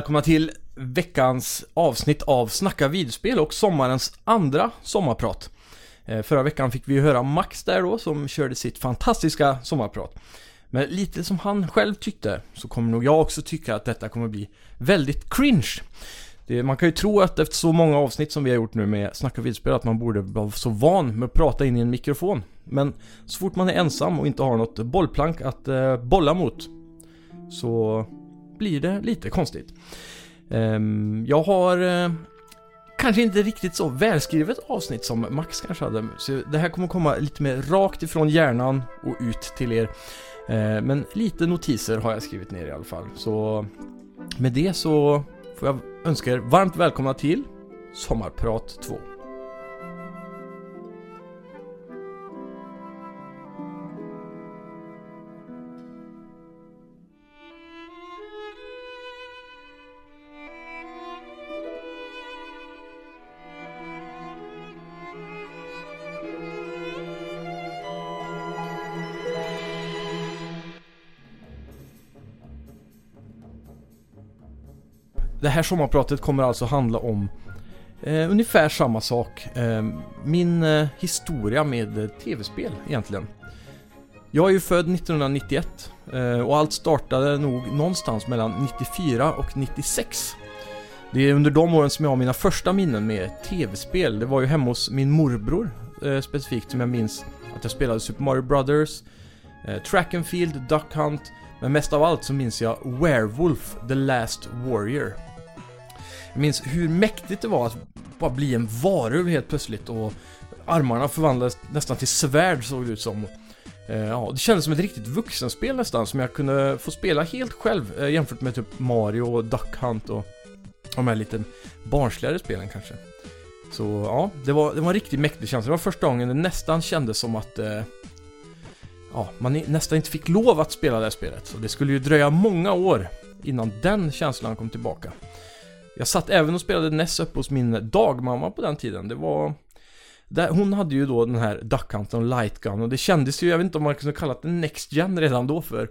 Välkomna till veckans avsnitt av Snacka videospel och sommarens andra sommarprat. Eh, förra veckan fick vi ju höra Max där då som körde sitt fantastiska sommarprat. Men lite som han själv tyckte så kommer nog jag också tycka att detta kommer bli väldigt cringe. Det, man kan ju tro att efter så många avsnitt som vi har gjort nu med Snacka videospel att man borde vara så van med att prata in i en mikrofon. Men så fort man är ensam och inte har något bollplank att eh, bolla mot så blir det lite konstigt. Ehm, jag har eh, kanske inte riktigt så välskrivet avsnitt som Max kanske hade. Så det här kommer komma lite mer rakt ifrån hjärnan och ut till er. Ehm, men lite notiser har jag skrivit ner i alla fall. Så med det så får jag önska er varmt välkomna till Sommarprat 2. Det här sommarpratet kommer alltså handla om eh, ungefär samma sak. Eh, min eh, historia med eh, tv-spel egentligen. Jag är ju född 1991 eh, och allt startade nog någonstans mellan 94 och 96. Det är under de åren som jag har mina första minnen med tv-spel. Det var ju hemma hos min morbror eh, specifikt som jag minns att jag spelade Super Mario Brothers, eh, Track and Field, Duck Hunt, men mest av allt så minns jag Werewolf, The Last Warrior. Jag minns hur mäktigt det var att bara bli en varulv helt plötsligt och armarna förvandlades nästan till svärd såg det ut som. Eh, ja, det kändes som ett riktigt vuxenspel nästan som jag kunde få spela helt själv eh, jämfört med typ Mario och Duck Hunt och de här lite barnsligare spelen kanske. Så ja, det var, det var en riktigt mäktig känsla. Det var första gången det nästan kändes som att eh, ja, man nästan inte fick lov att spela det här spelet. Så det skulle ju dröja många år innan den känslan kom tillbaka. Jag satt även och spelade NES uppe hos min dagmamma på den tiden. Det var... Där, hon hade ju då den här Duck Hunt och Light Gun och det kändes ju, jag vet inte om man kunde kalla det Next Gen redan då för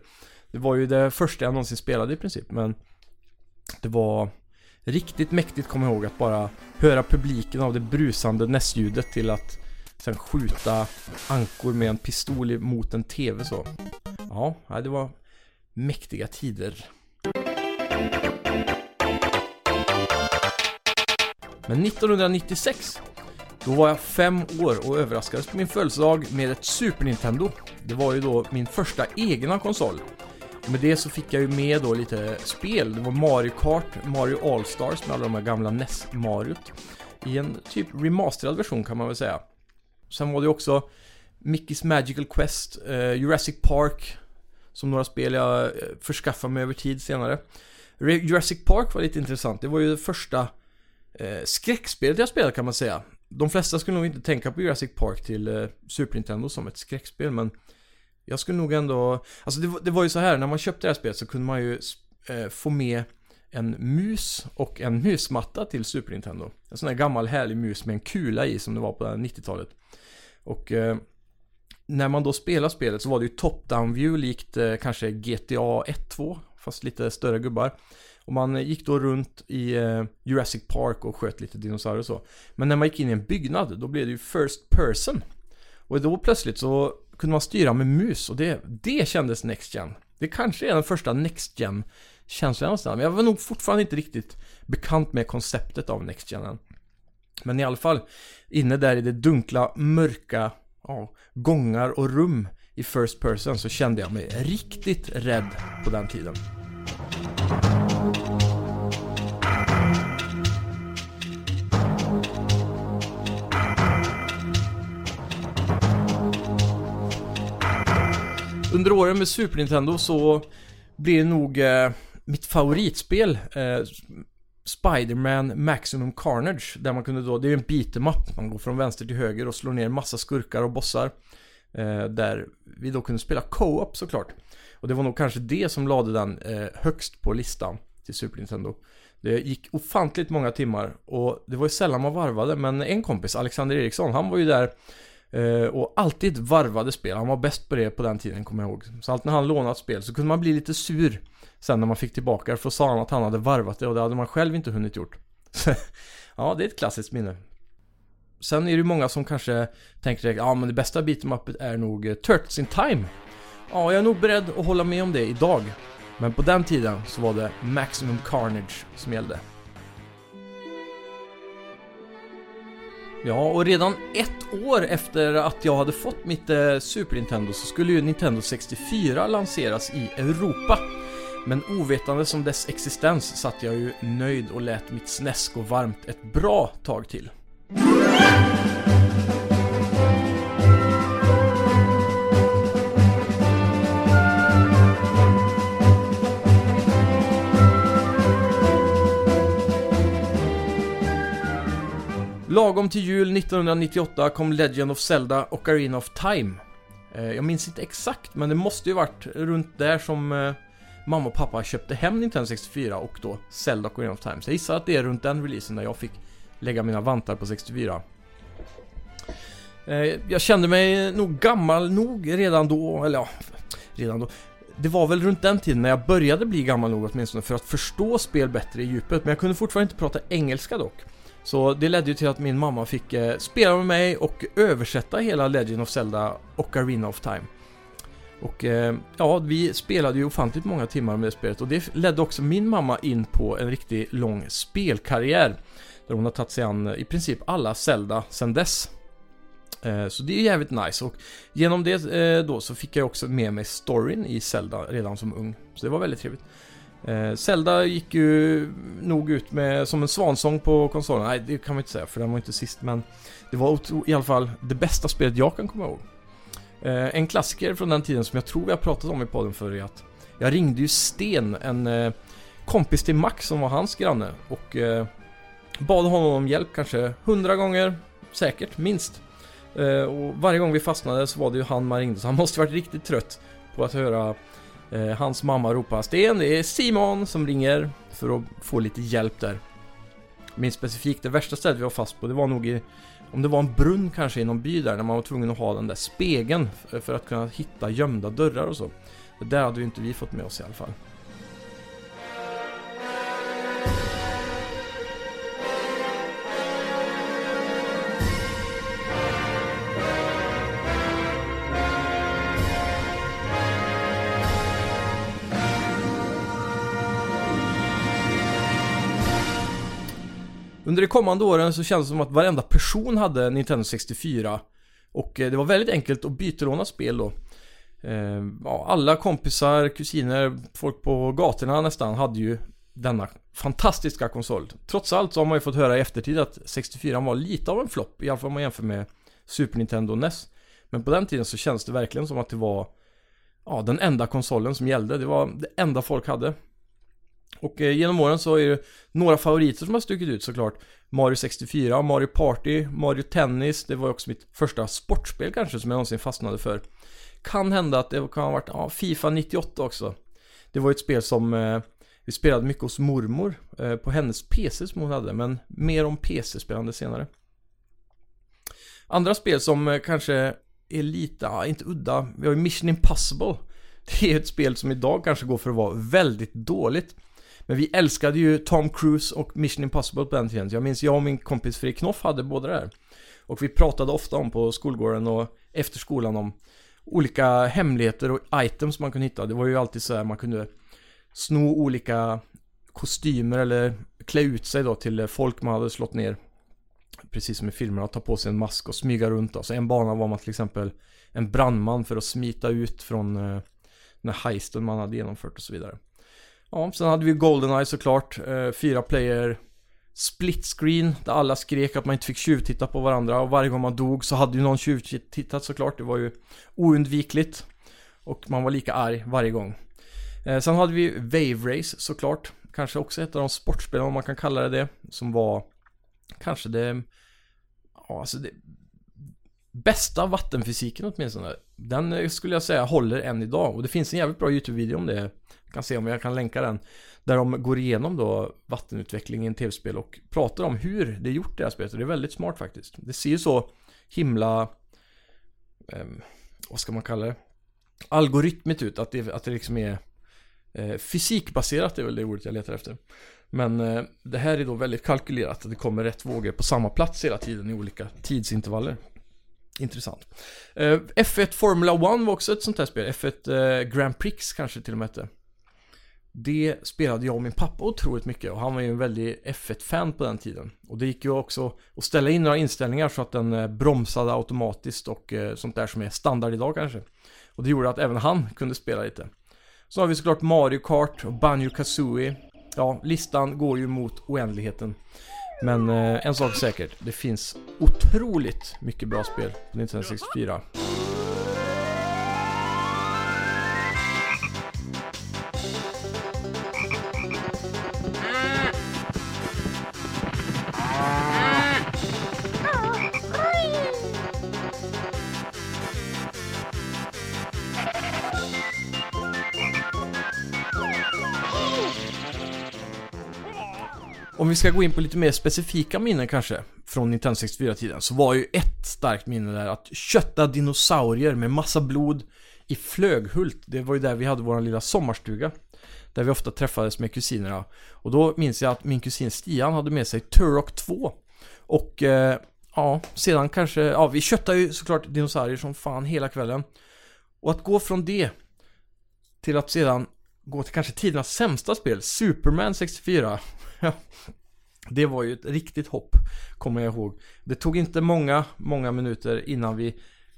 Det var ju det första jag någonsin spelade i princip men Det var riktigt mäktigt kommer jag ihåg att bara höra publiken av det brusande NES-ljudet till att sen skjuta ankor med en pistol mot en TV så. Ja, nej, det var mäktiga tider. Men 1996 då var jag fem år och överraskades på min födelsedag med ett Super Nintendo. Det var ju då min första egna konsol. Och med det så fick jag ju med då lite spel. Det var Mario Kart, Mario All-Stars med alla de här gamla NES-Mariot. I en typ remasterad version kan man väl säga. Sen var det ju också Mickey's Magical Quest, eh, Jurassic Park, som några spel jag eh, förskaffade mig över tid senare. Re- Jurassic Park var lite intressant. Det var ju det första eh, skräckspelet jag spelade kan man säga. De flesta skulle nog inte tänka på Jurassic Park till eh, Super Nintendo som ett skräckspel, men jag skulle nog ändå... Alltså det, var- det var ju så här, när man köpte det här spelet så kunde man ju eh, få med en mus och en musmatta till Super Nintendo. En sån här gammal härlig mus med en kula i som det var på 90-talet. Och eh, när man då spelade spelet så var det ju top-down view likt eh, kanske GTA 1-2 fast lite större gubbar. Och man gick då runt i eh, Jurassic Park och sköt lite dinosaurier och så. Men när man gick in i en byggnad då blev det ju first person. Och då plötsligt så kunde man styra med mus och det, det kändes Next Gen. Det kanske är den första Next Gen känslan någonstans. Men jag var nog fortfarande inte riktigt bekant med konceptet av Next Gen än. Men i alla fall, inne där i det dunkla, mörka, ja, gångar och rum i First Person så kände jag mig riktigt rädd på den tiden. Under åren med Super Nintendo så blir nog eh, mitt favoritspel eh, Spider-Man Maximum Carnage där man kunde då, det är ju en beat'em up, man går från vänster till höger och slår ner massa skurkar och bossar. Eh, där vi då kunde spela co-op såklart. Och det var nog kanske det som lade den eh, högst på listan till Super Nintendo. Det gick ofantligt många timmar och det var ju sällan man varvade men en kompis, Alexander Eriksson, han var ju där Eh, och alltid varvade spel. Han var bäst på det på den tiden, kommer jag ihåg. Så alltid när han lånat spel så kunde man bli lite sur sen när man fick tillbaka det. För då sa han att han hade varvat det och det hade man själv inte hunnit gjort. ja, det är ett klassiskt minne. Sen är det ju många som kanske tänker direkt, ja men det bästa beat'em är nog eh, Turtles in Time. Ja, jag är nog beredd att hålla med om det idag. Men på den tiden så var det Maximum Carnage som gällde. Ja, och redan ett år efter att jag hade fått mitt eh, Super Nintendo så skulle ju Nintendo 64 lanseras i Europa. Men ovetande som dess existens satt jag ju nöjd och lät mitt SNES gå varmt ett bra tag till. Lagom till jul 1998 kom Legend of Zelda och Arena of Time. Eh, jag minns inte exakt, men det måste ju varit runt där som eh, mamma och pappa köpte hem Nintendo 64 och då Zelda och Arena of Time. Så jag gissar att det är runt den releasen där jag fick lägga mina vantar på 64. Eh, jag kände mig nog gammal nog redan då, eller ja, redan då. Det var väl runt den tiden när jag började bli gammal nog åtminstone för att förstå spel bättre i djupet, men jag kunde fortfarande inte prata engelska dock. Så det ledde ju till att min mamma fick eh, spela med mig och översätta hela Legend of Zelda och Arena of Time. Och eh, ja, vi spelade ju ofantligt många timmar med det spelet och det ledde också min mamma in på en riktigt lång spelkarriär. Där hon har tagit sig an eh, i princip alla Zelda sedan dess. Eh, så det är jävligt nice och genom det eh, då så fick jag också med mig storyn i Zelda redan som ung. Så det var väldigt trevligt. Eh, Zelda gick ju nog ut med som en svansång på konsolen. Nej, det kan man inte säga för den var inte sist men det var i alla fall det bästa spelet jag kan komma ihåg. Eh, en klassiker från den tiden som jag tror vi har pratat om i podden förr är att jag ringde ju Sten, en eh, kompis till Max som var hans granne och eh, bad honom om hjälp kanske hundra gånger, säkert, minst. Eh, och varje gång vi fastnade så var det ju han man ringde så han måste varit riktigt trött på att höra Eh, hans mamma ropar Sten, det är Simon som ringer för att få lite hjälp där. Min specifikt, det värsta stället vi var fast på, det var nog i om det var en brunn kanske i någon by där, när man var tvungen att ha den där spegeln för att kunna hitta gömda dörrar och så. Det där hade ju inte vi fått med oss i alla fall. Under de kommande åren så kändes det som att varenda person hade Nintendo 64 Och eh, det var väldigt enkelt att bytelåna spel då. Eh, ja, Alla kompisar, kusiner, folk på gatorna nästan hade ju denna fantastiska konsol. Trots allt så har man ju fått höra i eftertid att 64 var lite av en flopp I alla fall om man jämför med Super Nintendo och NES Men på den tiden så kändes det verkligen som att det var Ja, den enda konsolen som gällde. Det var det enda folk hade och eh, genom åren så är det några favoriter som har stuckit ut såklart. Mario 64, Mario Party, Mario Tennis. Det var också mitt första sportspel kanske som jag någonsin fastnade för. Kan hända att det kan ha varit ja, Fifa 98 också. Det var ett spel som eh, vi spelade mycket hos mormor eh, på hennes PC som hon hade. Men mer om PC-spelande senare. Andra spel som eh, kanske är lite, ja, inte udda. Vi har ju Mission Impossible. Det är ett spel som idag kanske går för att vara väldigt dåligt. Men vi älskade ju Tom Cruise och Mission Impossible på den tiden. Jag minns jag och min kompis Fredrik Knoff hade båda där. Och vi pratade ofta om på skolgården och efter skolan om olika hemligheter och items man kunde hitta. Det var ju alltid så här man kunde sno olika kostymer eller klä ut sig då till folk man hade slått ner. Precis som i filmerna, ta på sig en mask och smyga runt. Alltså en bana var man till exempel en brandman för att smita ut från eh, den här heisten man hade genomfört och så vidare. Ja, sen hade vi Goldeneye såklart. Eh, fyra player split screen där alla skrek att man inte fick tjuvtitta på varandra och varje gång man dog så hade ju någon tjuvtittat såklart. Det var ju oundvikligt. Och man var lika arg varje gång. Eh, sen hade vi Wave Race såklart. Kanske också ett av de sportspelen om man kan kalla det det. Som var kanske det, ja alltså det bästa vattenfysiken åtminstone. Den eh, skulle jag säga håller än idag och det finns en jävligt bra YouTube-video om det kan se om jag kan länka den. Där de går igenom då vattenutveckling i tv-spel och pratar om hur det är gjort det här spelet. Och det är väldigt smart faktiskt. Det ser ju så himla Eh, vad ska man kalla det? Algoritmigt ut, att det, att det liksom är eh, fysikbaserat är väl det ordet jag letar efter. Men eh, det här är då väldigt kalkylerat, att det kommer rätt vågor på samma plats hela tiden i olika tidsintervaller. Intressant. Eh, F1 Formula 1 var också ett sånt här spel. F1 eh, Grand Prix kanske till och med hette. Det spelade jag och min pappa otroligt mycket och han var ju en väldig F1-fan på den tiden. Och det gick ju också att ställa in några inställningar så att den eh, bromsade automatiskt och eh, sånt där som är standard idag kanske. Och det gjorde att även han kunde spela lite. Så har vi såklart Mario Kart och Banjo Kazooie. Ja, listan går ju mot oändligheten. Men eh, en sak är säkert, det finns otroligt mycket bra spel på Nintendo 64. Ska gå in på lite mer specifika minnen kanske från Nintendo 64-tiden så var ju ett starkt minne där att kötta dinosaurier med massa blod i Flöghult. Det var ju där vi hade vår lilla sommarstuga. Där vi ofta träffades med kusinerna. Och då minns jag att min kusin Stian hade med sig Turok 2. Och eh, ja, sedan kanske, ja vi köttade ju såklart dinosaurier som fan hela kvällen. Och att gå från det till att sedan gå till kanske tidernas sämsta spel, Superman 64. det var ju ett riktigt hopp, kommer jag ihåg. Det tog inte många, många minuter innan vi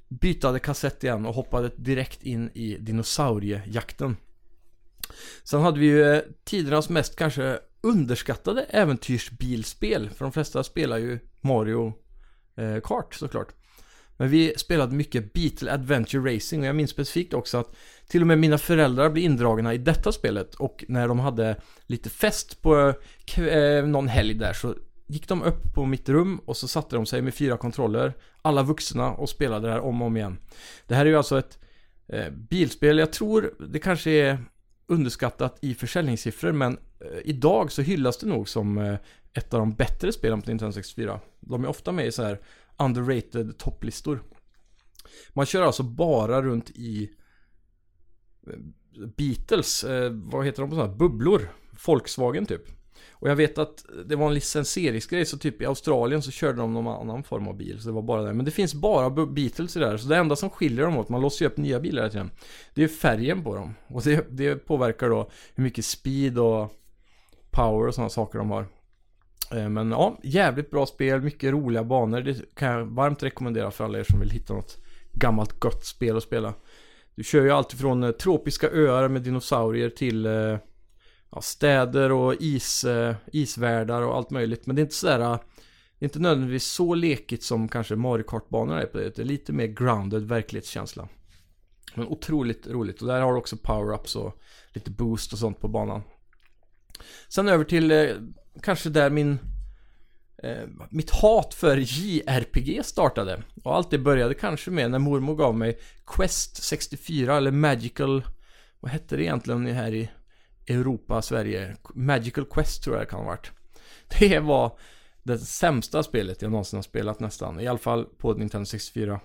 bytade kassett igen och hoppade direkt in i dinosauriejakten. Sen hade vi ju eh, tidernas mest kanske underskattade äventyrsbilspel. För de flesta spelar ju Mario eh, Kart såklart. Men vi spelade mycket Beatle Adventure Racing och jag minns specifikt också att till och med mina föräldrar blev indragna i detta spelet och när de hade lite fest på eh, någon helg där så gick de upp på mitt rum och så satte de sig med fyra kontroller, alla vuxna och spelade det här om och om igen. Det här är ju alltså ett eh, bilspel, jag tror det kanske är underskattat i försäljningssiffror men eh, idag så hyllas det nog som eh, ett av de bättre spelen på Nintendo 64. De är ofta med i så här underrated topplistor. Man kör alltså bara runt i eh, Beatles, eh, vad heter de på sådana bubblor? Volkswagen typ. Och jag vet att det var en licensieringsgrej så typ i Australien så körde de någon annan form av bil. Så det var bara det. Men det finns bara Beatles i det här. Så det enda som skiljer dem åt, man låser ju upp nya bilar hela tiden. Det är färgen på dem. Och det, det påverkar då hur mycket speed och power och sådana saker de har. Eh, men ja, jävligt bra spel, mycket roliga banor. Det kan jag varmt rekommendera för alla er som vill hitta något gammalt gott spel att spela. Du kör ju allt från eh, tropiska öar med dinosaurier till eh, ja, städer och is, isvärldar och allt möjligt. Men det är inte sådär, det är inte nödvändigtvis så lekigt som kanske Mario Kart-banorna är på det. Det är lite mer grounded verklighetskänsla. Men otroligt roligt och där har du också power-ups och lite boost och sånt på banan. Sen över till kanske där min eh, mitt hat för JRPG startade. Och allt det började kanske med när mormor gav mig Quest 64 eller Magical Vad hette det egentligen här i Europa, Sverige? Magical Quest tror jag det kan ha varit. Det var det sämsta spelet jag någonsin har spelat nästan. I alla fall på Nintendo 64.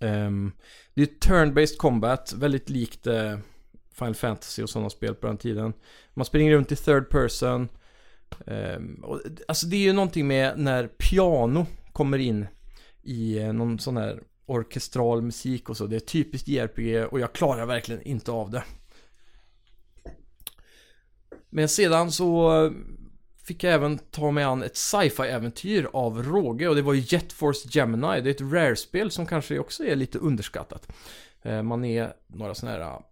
Um, ehm, det är turn-based combat, väldigt likt uh, Final Fantasy och sådana spel på den tiden. Man springer runt i third person. Ehm, och, alltså det är ju någonting med när piano kommer in i eh, någon sån här orkestral musik och så. Det är typiskt JRPG och jag klarar verkligen inte av det. Men sedan så eh, fick jag även ta mig an ett sci-fi äventyr av råge och det var ju Jet Force Gemini. Det är ett rare-spel som kanske också är lite underskattat. Ehm, man är några sådana här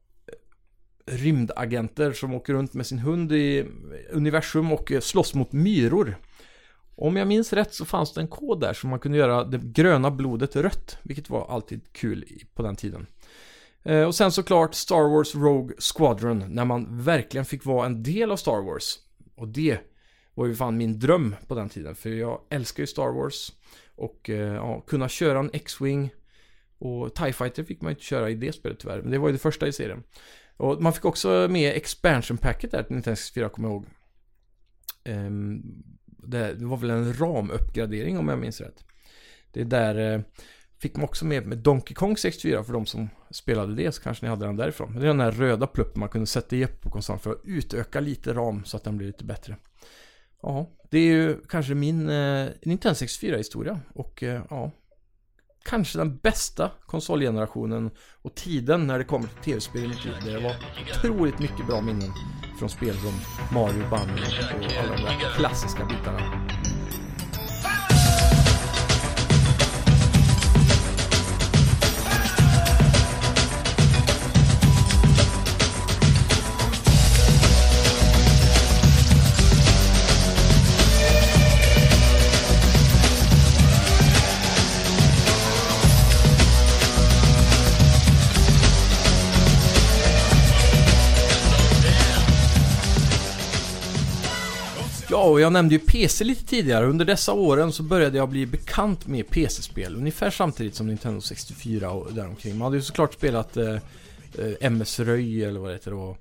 rymdagenter som åker runt med sin hund i universum och slåss mot myror. Om jag minns rätt så fanns det en kod där som man kunde göra det gröna blodet rött, vilket var alltid kul på den tiden. Eh, och sen såklart Star Wars Rogue Squadron, när man verkligen fick vara en del av Star Wars. Och det var ju fan min dröm på den tiden, för jag älskar ju Star Wars. Och eh, ja, kunna köra en X-Wing och TIE Fighter fick man ju inte köra i det spelet tyvärr, men det var ju det första i serien. Och man fick också med expansion packet där till Nintendo 64, kommer jag ihåg. Ehm, det, var väl en ramuppgradering om jag minns rätt. Det är där eh, Fick man också med med Donkey Kong 64 för de som spelade det så kanske ni hade den därifrån. Men det är den här röda pluppen man kunde sätta i på konsolen för att utöka lite ram så att den blir lite bättre. Ja, det är ju kanske min eh, Nintendo 64-historia och eh, ja, kanske den bästa konsolgenerationen och tiden när det kommer till tv-spel i mitt liv. Det var otroligt mycket bra minnen från spel som Mario, Bunny och alla de där klassiska bitarna. Och jag nämnde ju PC lite tidigare. Under dessa åren så började jag bli bekant med PC-spel. Ungefär samtidigt som Nintendo 64 och däromkring. Man hade ju såklart spelat eh, eh MS Röj eller vad det heter då.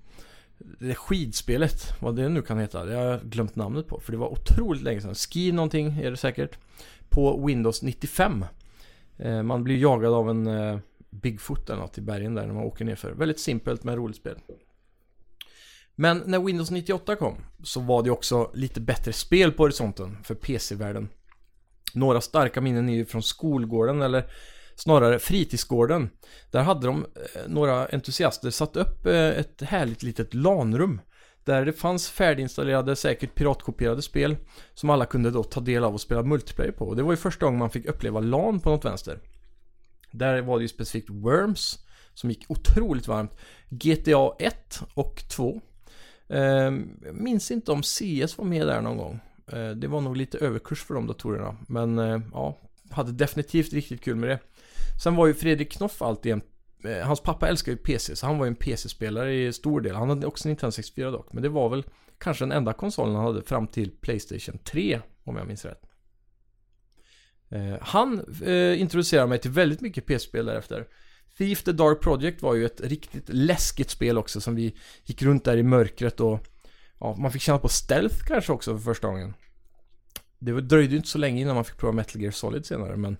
Det skidspelet, vad det nu kan heta. Det har jag glömt namnet på. För det var otroligt länge sedan. Ski någonting är det säkert. På Windows 95. Eh, man blir jagad av en eh, Bigfoot eller något i bergen där när man åker nerför. Väldigt simpelt men roligt spel. Men när Windows 98 kom så var det också lite bättre spel på horisonten för PC-världen. Några starka minnen är ju från skolgården eller snarare fritidsgården. Där hade de, eh, några entusiaster, satt upp eh, ett härligt litet LAN-rum. Där det fanns färdiginstallerade, säkert piratkopierade spel som alla kunde då ta del av och spela multiplayer på. Och det var ju första gången man fick uppleva LAN på något vänster. Där var det ju specifikt Worms som gick otroligt varmt. GTA 1 och 2 Ehm, minns inte om CS var med där någon gång. Ehm, det var nog lite överkurs för de datorerna. Men ehm, ja, hade definitivt riktigt kul med det. Sen var ju Fredrik Knoff alltid en eh, Hans pappa älskar ju PC, så han var ju en PC-spelare i stor del. Han hade också Nintendo 64 dock, men det var väl kanske den enda konsolen han hade fram till Playstation 3, om jag minns rätt. Han eh, introducerade mig till väldigt mycket PC-spel därefter. Thief the Dark Project var ju ett riktigt läskigt spel också som vi gick runt där i mörkret och ja, man fick känna på stealth kanske också för första gången. Det dröjde ju inte så länge innan man fick prova Metal Gear Solid senare men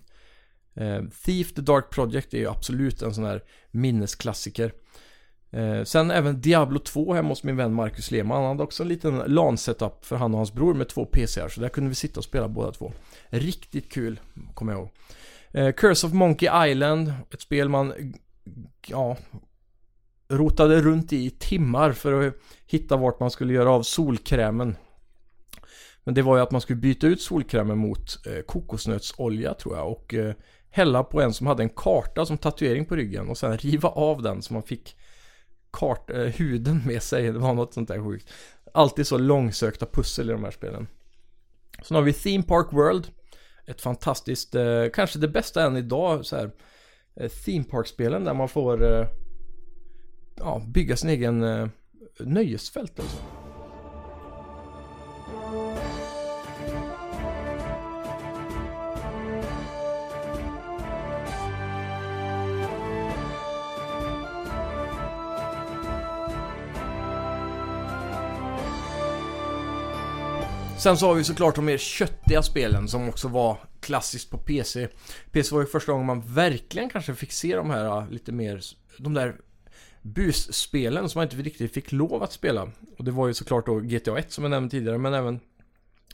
eh, Thief the Dark Project är ju absolut en sån här minnesklassiker. Eh, sen även Diablo 2 hemma hos min vän Marcus Lehmann. Han hade också en liten LAN-setup för han och hans bror med två PCR. Så där kunde vi sitta och spela båda två. Riktigt kul, kommer jag ihåg. Eh, Curse of Monkey Island, ett spel man, ja, rotade runt i timmar för att hitta vart man skulle göra av solkrämen. Men det var ju att man skulle byta ut solkrämen mot eh, kokosnötsolja tror jag och eh, hälla på en som hade en karta som tatuering på ryggen och sen riva av den så man fick kart, eh, huden med sig. Det var något sånt där sjukt. Alltid så långsökta pussel i de här spelen. Sen har vi Theme Park World ett fantastiskt, eh, kanske det bästa än idag så här, eh, theme park-spelen där man får eh, ja, bygga sin egen eh, nöjesfält alltså. Sen så har vi såklart de mer köttiga spelen som också var klassiskt på PC. PC var ju första gången man verkligen kanske fick se de här äh, lite mer, de där busspelen som man inte riktigt fick lov att spela. Och det var ju såklart då GTA 1 som jag nämnde tidigare, men även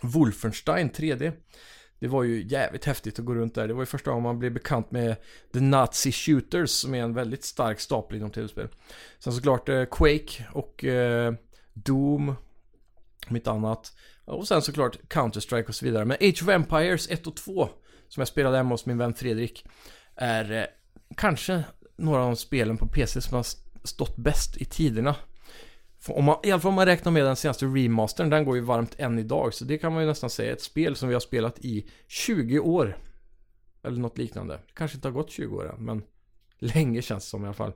Wolfenstein 3D. Det var ju jävligt häftigt att gå runt där. Det var ju första gången man blev bekant med The Nazi Shooters som är en väldigt stark stapel inom tv-spel. Sen såklart eh, Quake och eh, Doom, om inte annat. Och sen såklart Counter-Strike och så vidare. Men Age of Empires 1 och 2, som jag spelade hemma hos min vän Fredrik, är eh, kanske några av de spelen på PC som har stått bäst i tiderna. Om man, I alla fall om man räknar med den senaste remastern, den går ju varmt än idag. Så det kan man ju nästan säga är ett spel som vi har spelat i 20 år. Eller något liknande. Det kanske inte har gått 20 år än, men länge känns det som i alla fall.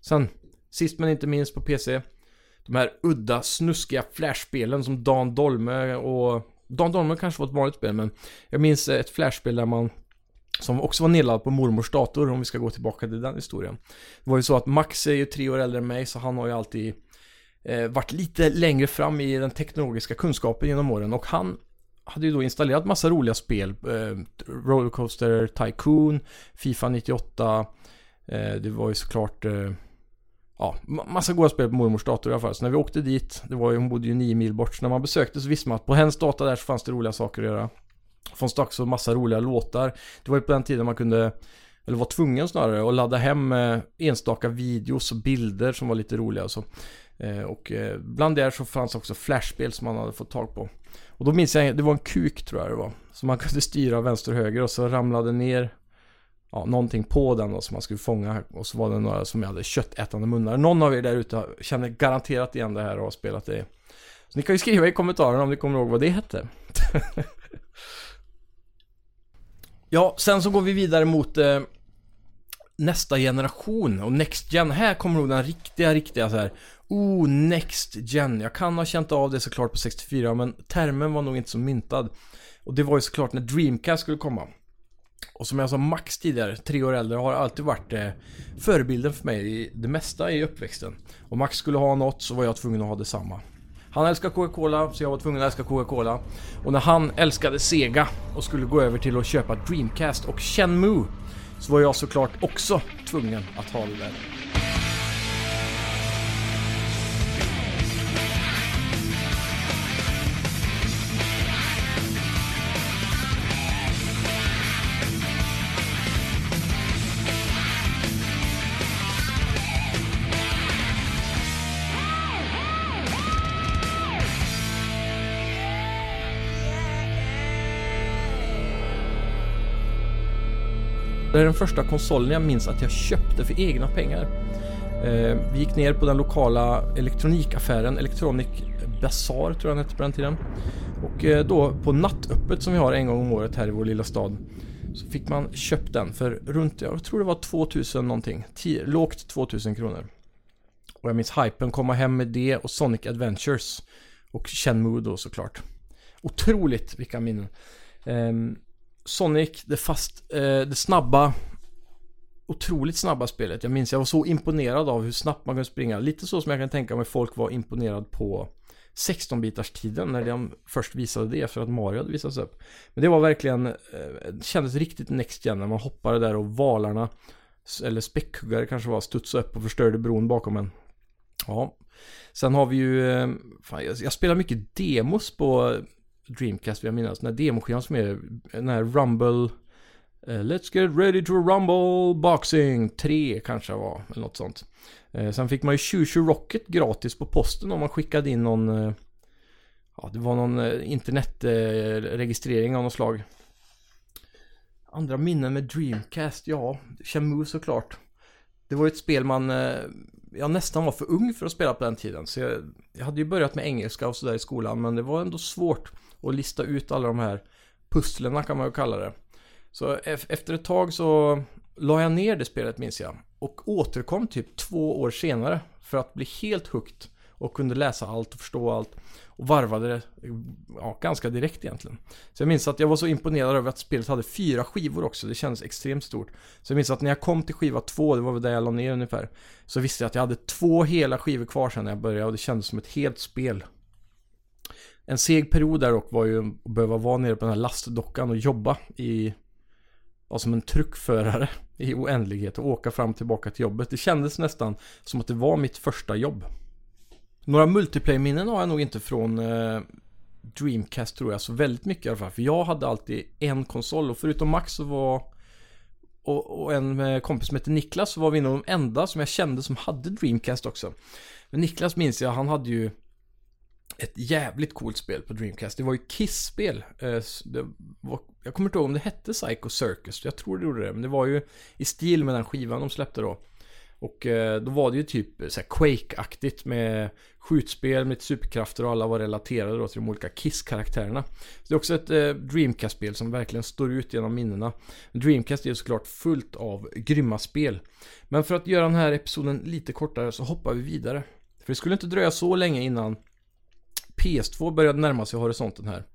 Sen, sist men inte minst på PC, de här udda, snuskiga flashspelen som Dan Dolme och... Dan Dolme kanske var ett vanligt spel, men jag minns ett flashspel där man som också var nedladdad på mormors dator om vi ska gå tillbaka till den historien. Det var ju så att Max är ju tre år äldre än mig så han har ju alltid eh, varit lite längre fram i den teknologiska kunskapen genom åren och han hade ju då installerat massa roliga spel. Eh, Rollercoaster Tycoon, Fifa 98. Eh, det var ju såklart eh, ja, massa goda spel på mormors dator i alla fall. Så när vi åkte dit, det var ju, hon bodde ju nio mil bort. Så när man besökte så visste man att på hennes data där så fanns det roliga saker att göra. Fanns det också massa roliga låtar. Det var ju på den tiden man kunde, eller var tvungen snarare, att ladda hem eh, enstaka videos och bilder som var lite roliga och så. Eh, och eh, bland det så fanns också flashspel som man hade fått tag på. Och då minns jag, det var en kuk tror jag det var. Som man kunde styra vänster och höger och så ramlade ner ja, någonting på den då som man skulle fånga. Och så var det några som hade köttätande munnar. Någon av er där ute känner garanterat igen det här och har spelat det. Så ni kan ju skriva i kommentarerna om ni kommer ihåg vad det hette. ja, sen så går vi vidare mot eh, nästa generation och Next Gen. Här kommer nog den riktiga, riktiga så här. Oh, Next Gen. Jag kan ha känt av det såklart på 64 men termen var nog inte så myntad. Och det var ju såklart när Dreamcast skulle komma. Och som jag sa Max tidigare, tre år äldre, har alltid varit eh, förebilden för mig i det mesta i uppväxten. Om Max skulle ha något så var jag tvungen att ha detsamma. Han älskar Coca-Cola, så jag var tvungen att älska Coca-Cola. Och när han älskade Sega och skulle gå över till att köpa Dreamcast och Shenmue så var jag såklart också tvungen att ha det där. Det är den första konsolen jag minns att jag köpte för egna pengar. Eh, vi gick ner på den lokala elektronikaffären, Electronic Bazaar tror jag den hette på den tiden. Och eh, då på nattöppet som vi har en gång om året här i vår lilla stad så fick man köpt den för runt, jag tror det var 2000 någonting. Lågt 2000 kronor. Och jag minns hypen, komma hem med det och Sonic Adventures. Och Shenmue då såklart. Otroligt vilka minnen. Um, Sonic, det fast, eh, det snabba Otroligt snabba spelet. Jag minns jag var så imponerad av hur snabbt man kunde springa. Lite så som jag kan tänka mig folk var imponerad på 16-bitars tiden när de först visade det för att Mario hade visats upp. Men det var verkligen, eh, det kändes riktigt next gen när man hoppade där och valarna eller späckhuggare kanske var, studsade upp och förstörde bron bakom en. Ja. Sen har vi ju, eh, fan, jag, jag spelar mycket demos på Dreamcast vill jag minnas. Den här demoskivan som är den här Rumble uh, Let's get ready to rumble boxing 3 kanske var, eller något sånt. Uh, sen fick man ju Shushu Rocket gratis på posten om man skickade in någon uh, Ja, det var någon internetregistrering av något slag. Andra minnen med Dreamcast, ja, Shamu såklart. Det var ju ett spel man, jag nästan var för ung för att spela på den tiden. Så jag, jag hade ju börjat med engelska och sådär i skolan, men det var ändå svårt och lista ut alla de här pusslerna kan man ju kalla det. Så efter ett tag så la jag ner det spelet minns jag. Och återkom typ två år senare för att bli helt hooked och kunde läsa allt och förstå allt. Och varvade det ja, ganska direkt egentligen. Så jag minns att jag var så imponerad över att spelet hade fyra skivor också. Det kändes extremt stort. Så jag minns att när jag kom till skiva två, det var väl där jag la ner ungefär. Så visste jag att jag hade två hela skivor kvar sen när jag började och det kändes som ett helt spel. En seg period där dock var ju att behöva vara nere på den här lastdockan och jobba i Ja som en truckförare i oändlighet och åka fram och tillbaka till jobbet. Det kändes nästan som att det var mitt första jobb. Några multiplayer-minnen har jag nog inte från eh, Dreamcast tror jag, så väldigt mycket i alla fall. För jag hade alltid en konsol och förutom Max så var och, och en eh, kompis som hette Niklas så var vi nog de enda som jag kände som hade Dreamcast också. Men Niklas minns jag, han hade ju ett jävligt coolt spel på Dreamcast. Det var ju Kiss-spel. Eh, jag kommer inte ihåg om det hette Psycho Circus. Jag tror det gjorde det. Men det var ju i stil med den skivan de släppte då. Och eh, då var det ju typ eh, Quake-aktigt med skjutspel med superkrafter och alla var relaterade då till de olika Kiss-karaktärerna. Så det är också ett eh, Dreamcast-spel som verkligen står ut genom minnena. Dreamcast är såklart fullt av grymma spel. Men för att göra den här episoden lite kortare så hoppar vi vidare. För det skulle inte dröja så länge innan PS2 började närma sig horisonten här.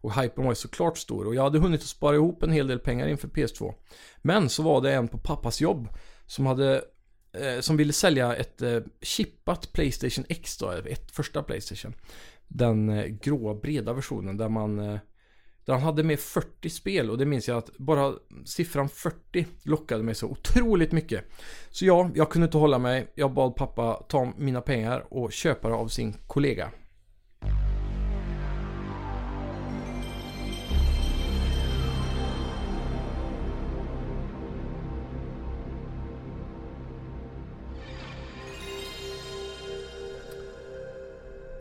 Och hypen var ju såklart stor och jag hade hunnit att spara ihop en hel del pengar inför PS2. Men så var det en på pappas jobb som hade eh, som ville sälja ett eh, chippat Playstation X då, ett första Playstation. Den eh, gråa breda versionen där man eh, Där han hade med 40 spel och det minns jag att bara siffran 40 lockade mig så otroligt mycket. Så ja, jag kunde inte hålla mig. Jag bad pappa ta mina pengar och köpa det av sin kollega.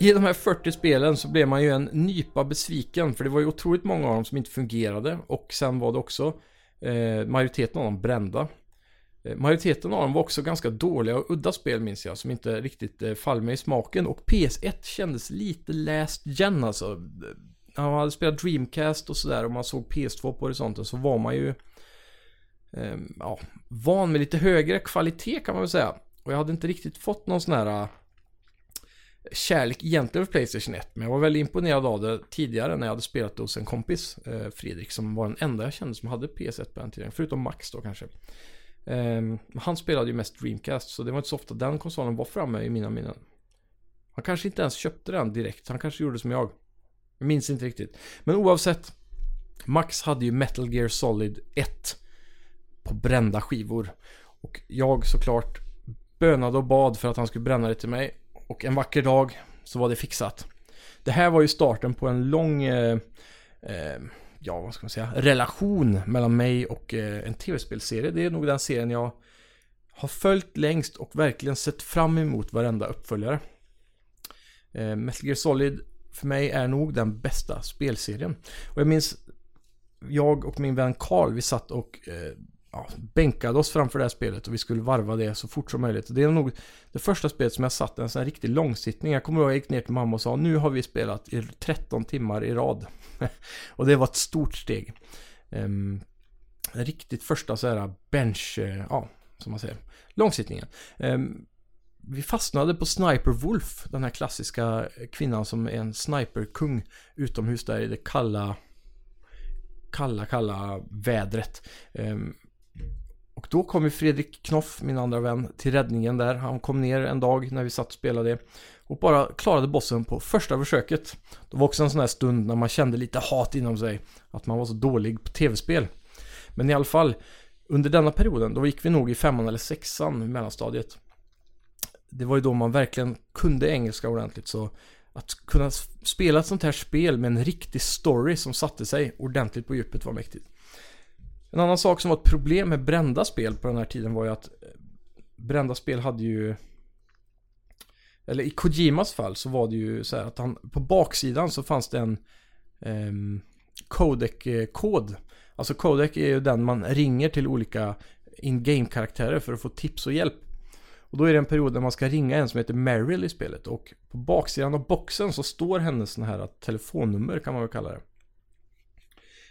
I de här 40 spelen så blev man ju en nypa besviken för det var ju otroligt många av dem som inte fungerade och sen var det också eh, majoriteten av dem brända. Eh, majoriteten av dem var också ganska dåliga och udda spel minns jag som inte riktigt eh, fall mig i smaken och PS1 kändes lite last gen alltså. Eh, när man hade spelat Dreamcast och sådär och man såg PS2 på horisonten så var man ju eh, ja, van med lite högre kvalitet kan man väl säga. Och jag hade inte riktigt fått någon sån här eh, kärlek egentligen för Playstation 1. Men jag var väldigt imponerad av det tidigare när jag hade spelat hos en kompis, eh, Fredrik, som var den enda jag kände som hade PS1 på den tiden. Förutom Max då kanske. Eh, han spelade ju mest Dreamcast, så det var inte så ofta den konsolen var framme i mina minnen. Han kanske inte ens köpte den direkt, han kanske gjorde som jag. Jag minns inte riktigt. Men oavsett, Max hade ju Metal Gear Solid 1 på brända skivor. Och jag såklart bönade och bad för att han skulle bränna det till mig. Och en vacker dag så var det fixat. Det här var ju starten på en lång, eh, eh, ja vad ska man säga, relation mellan mig och eh, en tv-spelserie. Det är nog den serien jag har följt längst och verkligen sett fram emot varenda uppföljare. Eh, Metal Gear Solid för mig är nog den bästa spelserien. Och jag minns jag och min vän Carl, vi satt och eh, ja, bänkade oss framför det här spelet och vi skulle varva det så fort som möjligt. Det är nog det första spelet som jag satt en sån här riktig långsittning. Jag kommer ihåg att jag gick ner till mamma och sa nu har vi spelat i 13 timmar i rad. och det var ett stort steg. Um, riktigt första så här bench, uh, ja, som man säger, långsittningen. Um, vi fastnade på Sniper Wolf, den här klassiska kvinnan som är en sniperkung utomhus där i det kalla kalla, kalla vädret. Um, och då kom ju Fredrik Knoff, min andra vän, till räddningen där. Han kom ner en dag när vi satt och spelade och bara klarade bossen på första försöket. Det var också en sån här stund när man kände lite hat inom sig. Att man var så dålig på tv-spel. Men i alla fall, under denna perioden, då gick vi nog i femman eller sexan, i mellanstadiet. Det var ju då man verkligen kunde engelska ordentligt så att kunna spela ett sånt här spel med en riktig story som satte sig ordentligt på djupet var mäktigt. En annan sak som var ett problem med brända spel på den här tiden var ju att eh, brända spel hade ju eller i Kojimas fall så var det ju så här att han på baksidan så fanns det en eh, codec-kod. Alltså codec är ju den man ringer till olika in-game karaktärer för att få tips och hjälp. Och då är det en period där man ska ringa en som heter Meryl i spelet och på baksidan av boxen så står hennes sån här telefonnummer kan man väl kalla det.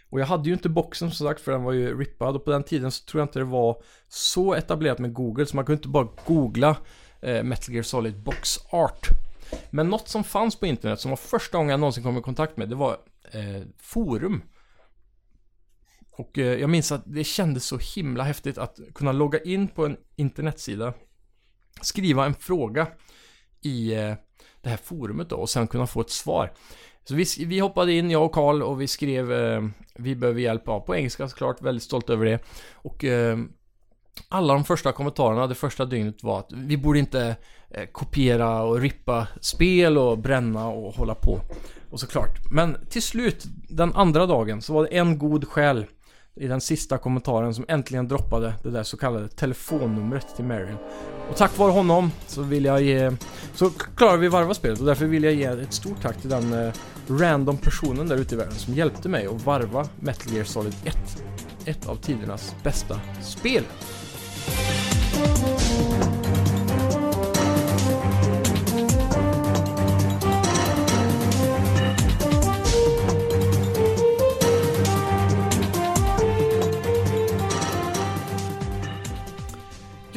Och jag hade ju inte boxen som sagt för den var ju rippad och på den tiden så tror jag inte det var så etablerat med Google så man kunde inte bara googla eh, Metal Gear Solid Box Art. Men något som fanns på internet som var första gången jag någonsin kom i kontakt med det var eh, forum. Och eh, jag minns att det kändes så himla häftigt att kunna logga in på en internetsida, skriva en fråga i eh, det här forumet då och sen kunna få ett svar. Så vi, vi hoppade in, jag och Karl, och vi skrev eh, Vi behöver hjälp, ja, på engelska såklart, väldigt stolt över det. Och eh, alla de första kommentarerna det första dygnet var att vi borde inte eh, kopiera och rippa spel och bränna och hålla på. Och såklart. Men till slut, den andra dagen, så var det en god själ i den sista kommentaren som äntligen droppade det där så kallade telefonnumret till Marion. Och tack vare honom så vill jag ge... Så klarar vi varva spelet och därför vill jag ge ett stort tack till den eh, random personen där ute i världen som hjälpte mig att varva Metal Gear Solid 1. Ett av tidernas bästa spel.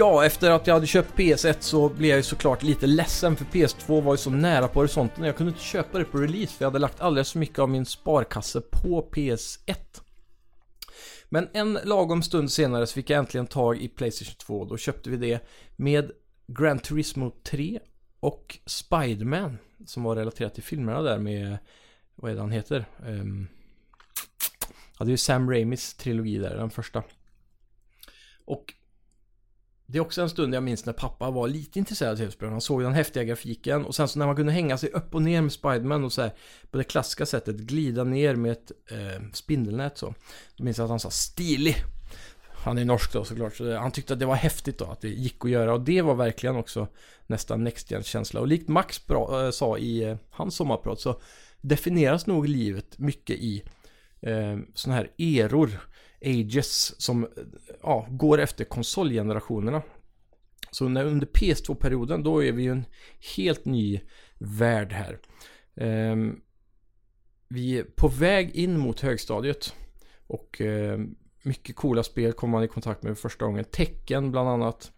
Ja, efter att jag hade köpt PS1 så blev jag ju såklart lite ledsen för PS2 var ju så nära på horisonten. Jag kunde inte köpa det på release för jag hade lagt alldeles för mycket av min sparkasse på PS1. Men en lagom stund senare så fick jag äntligen tag i Playstation 2. Då köpte vi det med Gran Turismo 3 och Spiderman som var relaterat till filmerna där med, vad är det han heter? Um, är ju Sam Raimis trilogi där, den första. Och det är också en stund jag minns när pappa var lite intresserad av tv-spel. Han såg den häftiga grafiken och sen så när man kunde hänga sig upp och ner med Spiderman och så här, på det klassiska sättet glida ner med ett eh, spindelnät så. Då minns jag att han sa stilig. Han är norsk då såklart, så han tyckte att det var häftigt då att det gick att göra och det var verkligen också nästan Next gen känsla Och likt Max bra, äh, eh, sa i eh, hans sommarprat så definieras nog livet mycket i eh, sådana här eror ages som eh, ja, går efter konsolgenerationerna. Så när, under PS2-perioden då är vi ju en helt ny värld här. Eh, vi är på väg in mot högstadiet. Och eh, mycket coola spel kommer man i kontakt med för första gången. Tecken bland annat.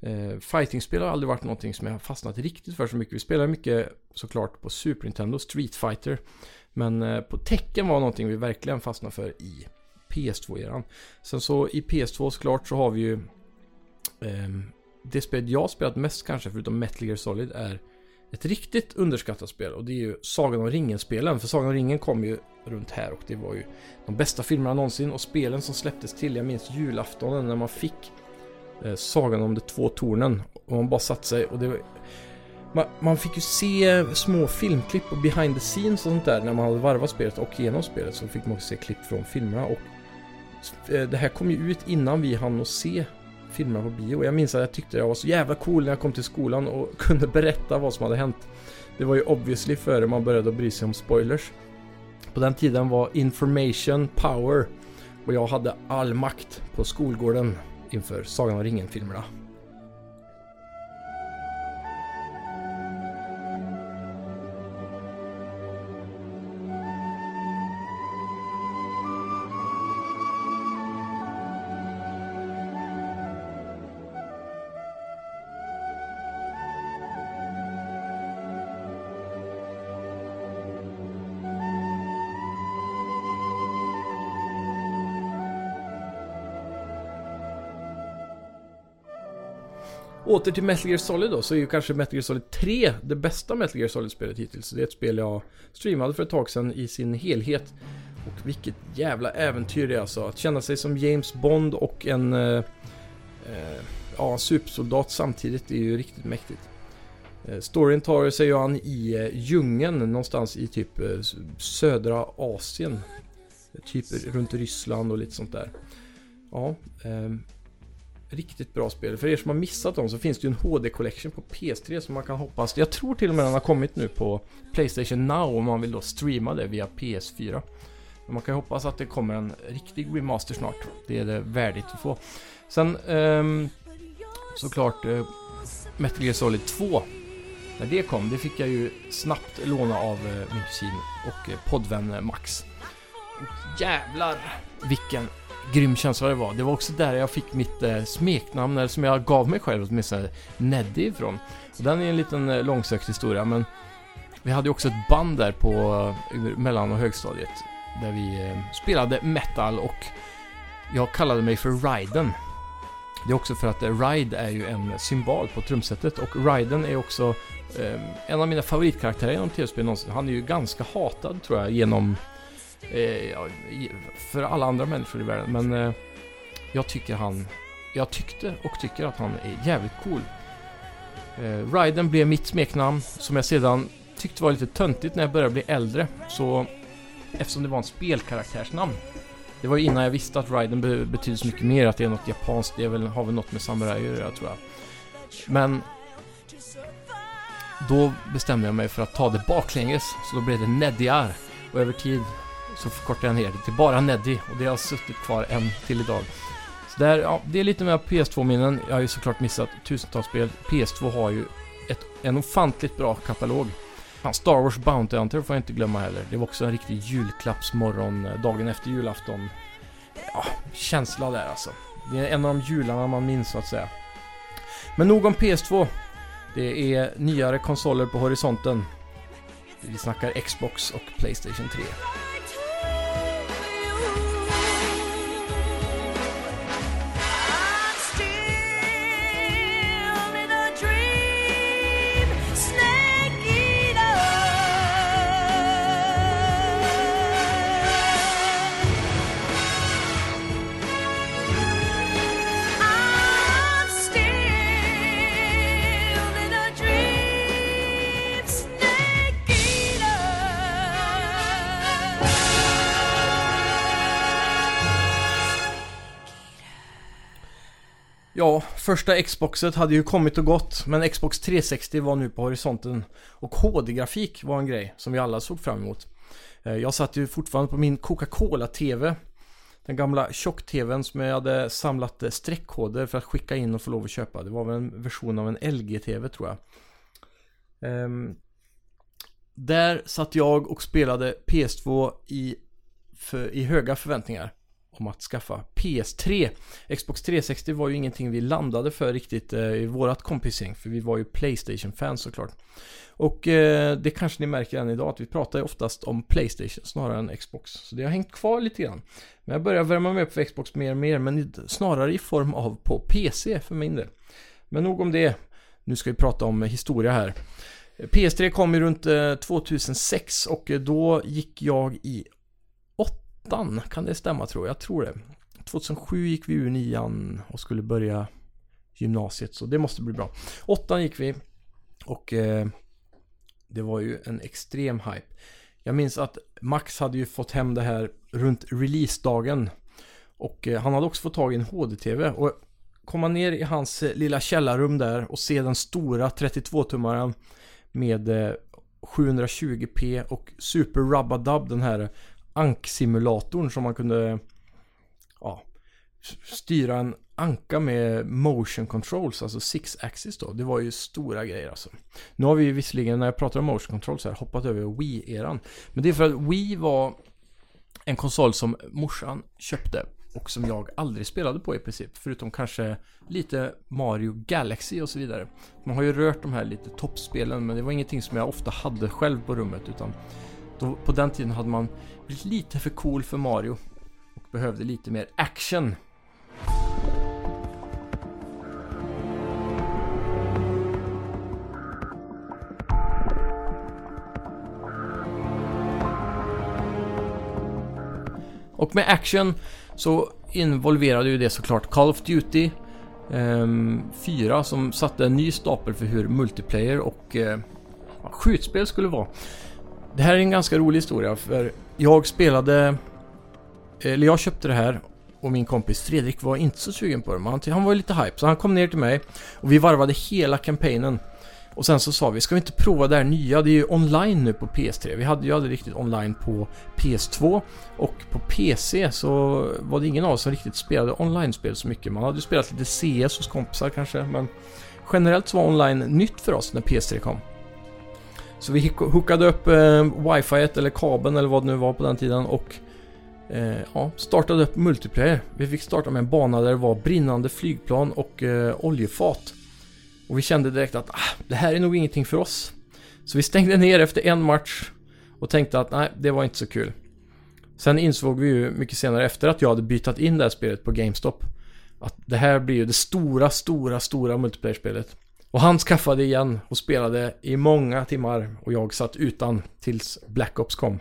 Eh, Fightingspel har aldrig varit någonting som jag har fastnat riktigt för så mycket. Vi spelar mycket såklart på Super Nintendo, Street Fighter. Men eh, på Tecken var någonting vi verkligen fastnade för i PS2-eran. Sen så i PS2 såklart så har vi ju eh, det spel jag spelat mest kanske förutom Metal Gear Solid är ett riktigt underskattat spel och det är ju Sagan om ringen-spelen. För Sagan om ringen kom ju runt här och det var ju de bästa filmerna någonsin och spelen som släpptes till. Jag minns julaftonen när man fick eh, Sagan om de två tornen och man bara satt sig och det var, man, man, fick ju se små filmklipp och behind the scenes och sånt där när man hade varvat spelet och genom spelet så fick man också se klipp från filmerna och eh, det här kom ju ut innan vi hann att se filmerna på bio. Jag minns att jag tyckte jag var så jävla cool när jag kom till skolan och kunde berätta vad som hade hänt. Det var ju obviously före man började bry sig om spoilers. På den tiden var information power och jag hade all makt på skolgården inför Sagan om ringen-filmerna. Åter till Metal Gear Solid då, så är ju kanske Metal Gear Solid 3 det bästa Metal Gear Solid-spelet hittills. Det är ett spel jag streamade för ett tag sedan i sin helhet. Och vilket jävla äventyr det är alltså. Att känna sig som James Bond och en eh, eh, ja, supersoldat samtidigt är ju riktigt mäktigt. Eh, storyn tar sig ju an i eh, djungeln någonstans i typ eh, södra Asien. Typ runt Ryssland och lite sånt där. Ja, eh, riktigt bra spel. För er som har missat dem så finns det ju en HD Collection på PS3 som man kan hoppas. Jag tror till och med den har kommit nu på Playstation Now om man vill då streama det via PS4. Men man kan ju hoppas att det kommer en riktig remaster snart. Det är det värdigt att få. Sen um, såklart uh, Metal Gear Solid 2. När det kom, det fick jag ju snabbt låna av uh, min kusin och uh, poddvän Max. jävlar vilken grym känsla det var. Det var också där jag fick mitt eh, smeknamn, eller som jag gav mig själv åtminstone, Neddy ifrån. Och den är en liten eh, långsökt historia, men vi hade ju också ett band där på eh, mellan och högstadiet. Där vi eh, spelade metal och jag kallade mig för Ryden. Det är också för att eh, Ride är ju en symbol på trumsetet och Ryden är också eh, en av mina favoritkaraktärer genom tv-spel någonsin. Han är ju ganska hatad tror jag genom eh, för alla andra människor i världen. Men eh, jag tycker han, jag tyckte och tycker att han är jävligt cool. Eh, Raiden blev mitt smeknamn som jag sedan tyckte var lite töntigt när jag började bli äldre. Så eftersom det var en spelkaraktärsnamn. Det var ju innan jag visste att Raiden be betyder så mycket mer, att det är något japanskt, det är väl, har väl något med samurajer att göra tror jag. Men då bestämde jag mig för att ta det baklänges, så då blev det Nediar. Och över tid så förkortar jag ner det till bara Neddy och det har suttit kvar än till idag. Så där, ja, det är lite mer PS2-minnen. Jag har ju såklart missat tusentals spel. PS2 har ju ett, en ofantligt bra katalog. Fan, Star Wars Bounty Hunter får jag inte glömma heller. Det var också en riktig julklappsmorgon eh, dagen efter julafton. Ja, känsla där alltså. Det är en av de jularna man minns så att säga. Men nog om PS2. Det är nyare konsoler på horisonten. Vi snackar Xbox och Playstation 3. Ja, första Xboxet hade ju kommit och gått, men Xbox 360 var nu på horisonten. Och HD-grafik var en grej som vi alla såg fram emot. Eh, jag satt ju fortfarande på min Coca-Cola-TV. Den gamla tjock-TVn som jag hade samlat eh, streckkoder för att skicka in och få lov att köpa. Det var väl en version av en LG-TV tror jag. Um, där satt jag och spelade PS2 i, för, i höga förväntningar om att skaffa PS3. Xbox 360 var ju ingenting vi landade för riktigt eh, i vårat kompisgäng, för vi var ju Playstation-fans såklart. Och eh, det kanske ni märker än idag, att vi pratar ju oftast om Playstation snarare än Xbox. Så det har hängt kvar lite grann. Men jag börjar värma mig upp för Xbox mer och mer, men snarare i form av på PC för min del. Men nog om det. Nu ska vi prata om historia här. PS3 kom ju runt eh, 2006 och då gick jag i åttan, kan det stämma tror jag? Jag tror det. 2007 gick vi ur nian och skulle börja gymnasiet, så det måste bli bra. Åttan gick vi och eh, det var ju en extrem hype. Jag minns att Max hade ju fått hem det här runt releasedagen och eh, han hade också fått tag i en HD-TV och komma ner i hans eh, lilla källarrum där och se den stora 32-tummaren med eh, 720p och Super Rubba-Dub, den här anksimulatorn som man kunde ja, styra en anka med motion controls, alltså six axis då. Det var ju stora grejer alltså. Nu har vi visserligen, när jag pratar om motion controls här, hoppat över Wii-eran. Men det är för att Wii var en konsol som morsan köpte och som jag aldrig spelade på i princip. Förutom kanske lite Mario Galaxy och så vidare. Man har ju rört de här lite toppspelen men det var ingenting som jag ofta hade själv på rummet utan då, på den tiden hade man blivit lite för cool för Mario och behövde lite mer action. Och med action så involverade ju det såklart Call of Duty 4 eh, som satte en ny stapel för hur multiplayer och eh, skjutspel skulle vara. Det här är en ganska rolig historia för jag spelade, eller jag köpte det här och min kompis Fredrik var inte så sugen på det. Han, han var lite hype så han kom ner till mig och vi varvade hela kampanjen. Och sen så sa vi, ska vi inte prova det här nya? Det är ju online nu på PS3. Vi hade ju aldrig riktigt online på PS2. Och på PC så var det ingen av oss som riktigt spelade online-spel så mycket. Man hade ju spelat lite CS hos kompisar kanske, men generellt så var online nytt för oss när PS3 kom. Så vi hookade upp eh, wifi eller kabeln eller vad det nu var på den tiden och eh, ja, startade upp multiplayer. Vi fick starta med en bana där det var brinnande flygplan och eh, oljefat. Och vi kände direkt att ah, det här är nog ingenting för oss. Så vi stängde ner efter en match och tänkte att nej, det var inte så kul. Sen insåg vi ju mycket senare efter att jag hade bytt in det här spelet på GameStop att det här blir ju det stora, stora, stora multiplayer-spelet. Och han skaffade igen och spelade i många timmar och jag satt utan tills Black Ops kom.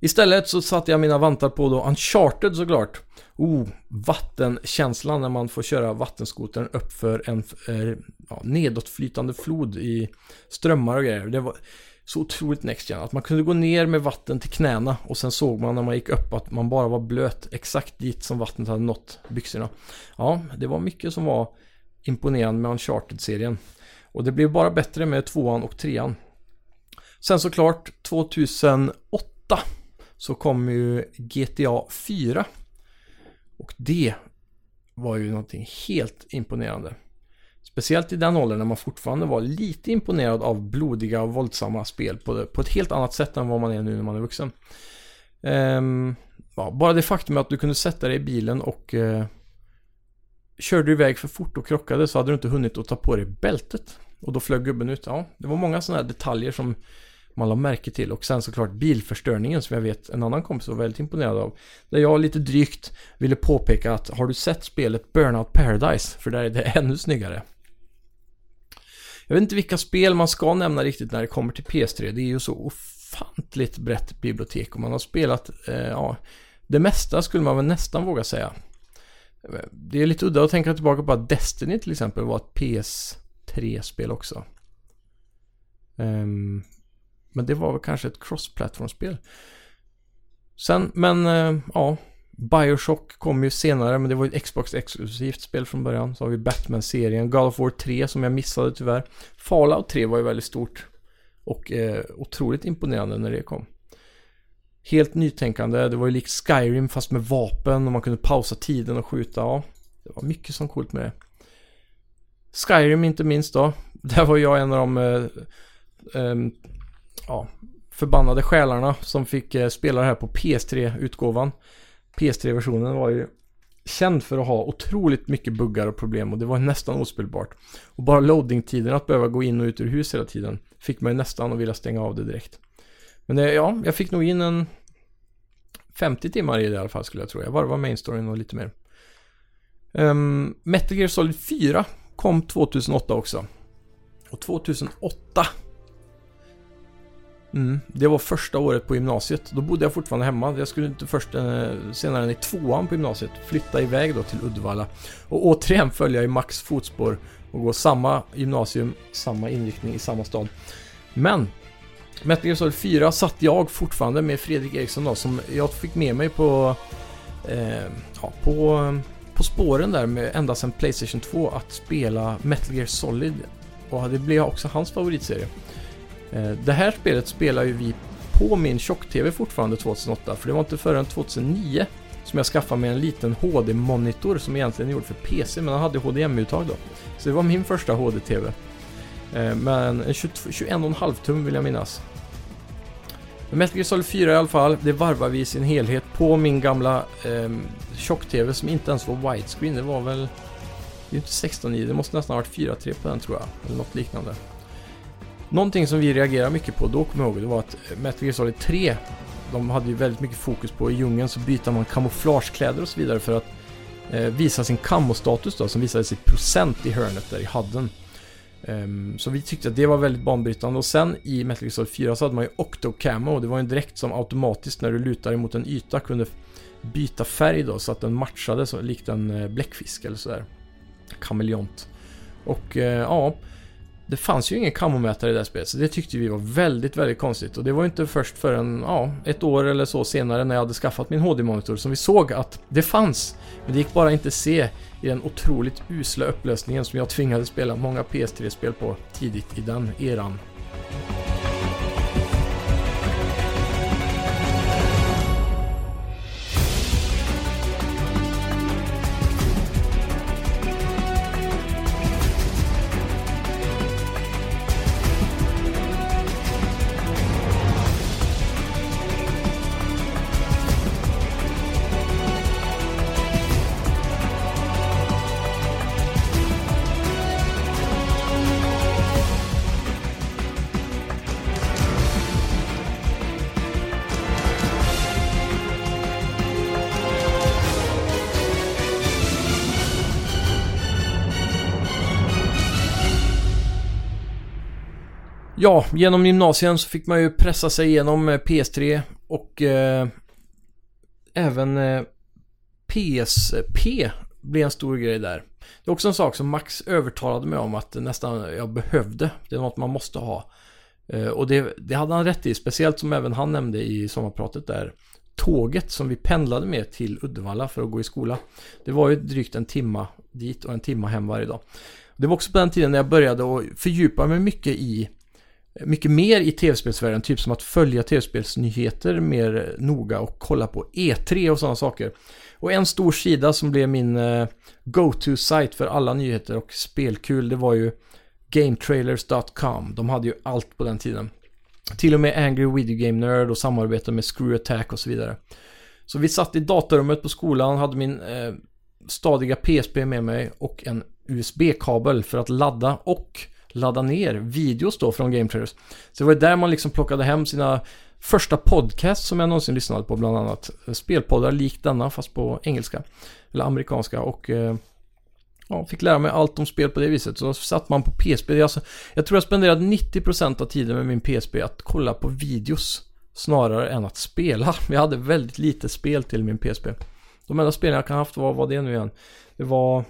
Istället så satte jag mina vantar på då Uncharted såklart. Oh, vattenkänslan när man får köra vattenskotern uppför en eh, ja, nedåtflytande flod i strömmar och grejer. Det var så otroligt next gen. Att man kunde gå ner med vatten till knäna och sen såg man när man gick upp att man bara var blöt exakt dit som vattnet hade nått byxorna. Ja, det var mycket som var imponerande med Uncharted-serien. Och det blev bara bättre med tvåan och trean. Sen såklart 2008 så kom ju GTA 4. Och det var ju någonting helt imponerande. Speciellt i den åldern när man fortfarande var lite imponerad av blodiga och våldsamma spel på, det, på ett helt annat sätt än vad man är nu när man är vuxen. Um, ja, bara det faktum att du kunde sätta dig i bilen och uh, körde du iväg för fort och krockade så hade du inte hunnit att ta på dig bältet. Och då flög gubben ut. Ja, det var många sådana här detaljer som man la märke till. Och sen såklart bilförstörningen som jag vet en annan kompis var väldigt imponerad av. Där jag lite drygt ville påpeka att har du sett spelet Burnout Paradise? För där är det ännu snyggare. Jag vet inte vilka spel man ska nämna riktigt när det kommer till PS3. Det är ju så ofantligt brett bibliotek och man har spelat, eh, ja, det mesta skulle man väl nästan våga säga. Det är lite udda att tänka tillbaka på att Destiny till exempel var ett PS3-spel också. Um, men det var väl kanske ett cross-platform-spel. Sen, men uh, ja, Bioshock kom ju senare, men det var ju ett Xbox-exklusivt spel från början. Så har vi Batman-serien, God of War 3 som jag missade tyvärr. Fallout 3 var ju väldigt stort. Och eh, otroligt imponerande när det kom. Helt nytänkande, det var ju likt Skyrim fast med vapen och man kunde pausa tiden och skjuta. Ja, det var mycket som coolt med det. Skyrim inte minst då. Där var jag en av de eh, eh, ja, förbannade själarna som fick eh, spela det här på PS3-utgåvan. PS3-versionen var ju känd för att ha otroligt mycket buggar och problem och det var nästan ospelbart. Och bara loading-tiden, att behöva gå in och ut ur hus hela tiden, fick mig nästan att vilja stänga av det direkt. Men det, ja, jag fick nog in en 50 timmar i det i alla fall skulle jag tro. Jag varvade main storyn och lite mer. Um, Metal Gear Solid 4 kom 2008 också. Och 2008 Mm, det var första året på gymnasiet. Då bodde jag fortfarande hemma. Jag skulle inte först eh, senare än i tvåan på gymnasiet flytta iväg då till Uddevalla. Och återigen följa i Max fotspår och gå samma gymnasium, samma inriktning i samma stad. Men Metal Gear Solid 4 satt jag fortfarande med Fredrik Eriksson då som jag fick med mig på eh, ja, på, på spåren där med ända sedan Playstation 2 att spela Metal Gear Solid. Och det blev också hans favoritserie. Eh, det här spelet spelar ju vi på min tjock-tv fortfarande 2008 för det var inte förrän 2009 som jag skaffade mig en liten HD-monitor som egentligen är gjord för PC men den hade HDMI-uttag då. Så det var min första HD-tv. Eh, men 21,5 tum vill jag minnas. Men Metal Gear Solid 4 i alla fall, det varvar vi i sin helhet på min gamla eh, tjock-tv som inte ens var widescreen. Det var väl... Det är inte 16i, det måste nästan ha varit 4.3 på den tror jag. Eller något liknande. Någonting som vi reagerade mycket på då, kommer jag ihåg, det var att eh, Metal Gear Solid 3 de hade ju väldigt mycket fokus på i djungeln så byter man kamouflagekläder och så vidare för att eh, visa sin kamostatus då som visades i procent i hörnet där i hadden. Um, så vi tyckte att det var väldigt banbrytande och sen i Metal Gear Solid 4 så hade man ju Octo Camo det var ju en dräkt som automatiskt när du lutar emot en yta kunde byta färg då så att den matchade så likt en eh, bläckfisk eller sådär. Kameleont. Och uh, ja, det fanns ju ingen kammomätare i det här spelet, så det tyckte vi var väldigt, väldigt konstigt. Och det var ju inte först förrän, ja, ett år eller så senare när jag hade skaffat min HD-monitor som vi såg att det fanns. Men det gick bara inte se i den otroligt usla upplösningen som jag tvingade spela många PS3-spel på tidigt i den eran. Ja, genom gymnasien så fick man ju pressa sig igenom eh, PS3 och eh, även eh, PSP blev en stor grej där. Det är också en sak som Max övertalade mig om att nästan jag behövde. Det är något man måste ha. Eh, och det, det hade han rätt i, speciellt som även han nämnde i sommarpratet där. Tåget som vi pendlade med till Uddevalla för att gå i skola. Det var ju drygt en timma dit och en timma hem varje dag. Det var också på den tiden när jag började att fördjupa mig mycket i mycket mer i tv-spelsvärlden, typ som att följa tv-spelsnyheter mer noga och kolla på E3 och sådana saker. Och en stor sida som blev min eh, go-to-site för alla nyheter och spelkul, det var ju GameTrailers.com. De hade ju allt på den tiden. Till och med Angry Video Game Nerd och samarbete med Screw Attack och så vidare. Så vi satt i datarummet på skolan, hade min eh, stadiga PSP med mig och en USB-kabel för att ladda och ladda ner videos då från Game Traders Så det var där man liksom plockade hem sina första podcast som jag någonsin lyssnade på bland annat. Spelpoddar likt denna fast på engelska. Eller amerikanska och eh, ja, fick lära mig allt om spel på det viset. Så satt man på PSP. Alltså, jag tror jag spenderade 90% av tiden med min PSP att kolla på videos snarare än att spela. Jag hade väldigt lite spel till min PSP. De enda spelen jag kan ha haft var, vad det nu igen? Det var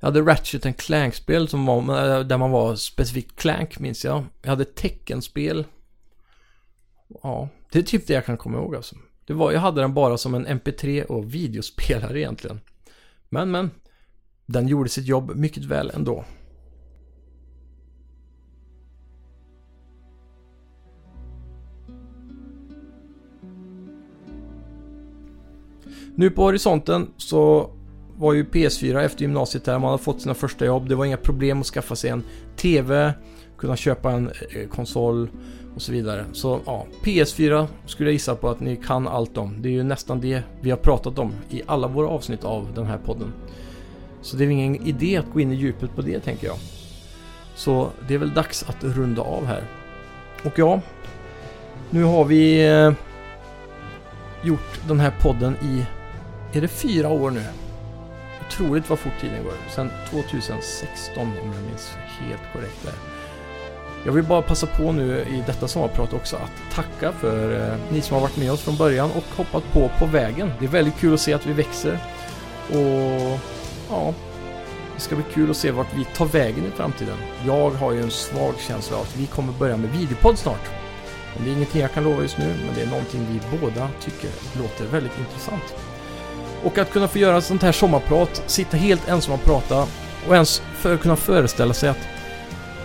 jag hade Ratchet Clank-spel som var, eh, där man var specifikt Clank minns jag. Jag hade Tecken-spel. Ja, det är typ det jag kan komma ihåg alltså. Det var, jag hade den bara som en MP3 och videospelare egentligen. Men, men. Den gjorde sitt jobb mycket väl ändå. Nu på horisonten så var ju PS4 efter gymnasiet där, man hade fått sina första jobb. Det var inga problem att skaffa sig en TV, kunna köpa en eh, konsol och så vidare. Så ja, PS4 skulle jag gissa på att ni kan allt om. Det är ju nästan det vi har pratat om i alla våra avsnitt av den här podden. Så det är ingen idé att gå in i djupet på det tänker jag. Så det är väl dags att runda av här. Och ja, nu har vi eh, gjort den här podden i, är det fyra år nu? Otroligt vad fort tiden går. Sen 2016 om jag minns helt korrekt där. Jag vill bara passa på nu i detta sommarprat också att tacka för eh, ni som har varit med oss från början och hoppat på på vägen. Det är väldigt kul att se att vi växer. Och ja, det ska bli kul att se vart vi tar vägen i framtiden. Jag har ju en svag känsla av att vi kommer börja med videopodd snart. Men det är ingenting jag kan lova just nu, men det är någonting vi båda tycker låter väldigt intressant. Och att kunna få göra sånt här sommarprat, sitta helt ensam och prata och ens för kunna föreställa sig att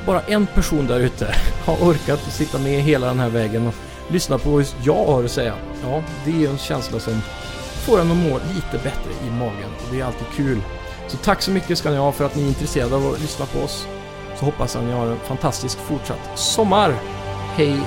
bara en person där ute har orkat sitta med hela den här vägen och lyssna på vad jag har att säga. Ja, det är en känsla som får en att må lite bättre i magen och det är alltid kul. Så tack så mycket ska ni ha för att ni är intresserade av att lyssna på oss. Så hoppas jag att ni har en fantastisk fortsatt sommar. Hej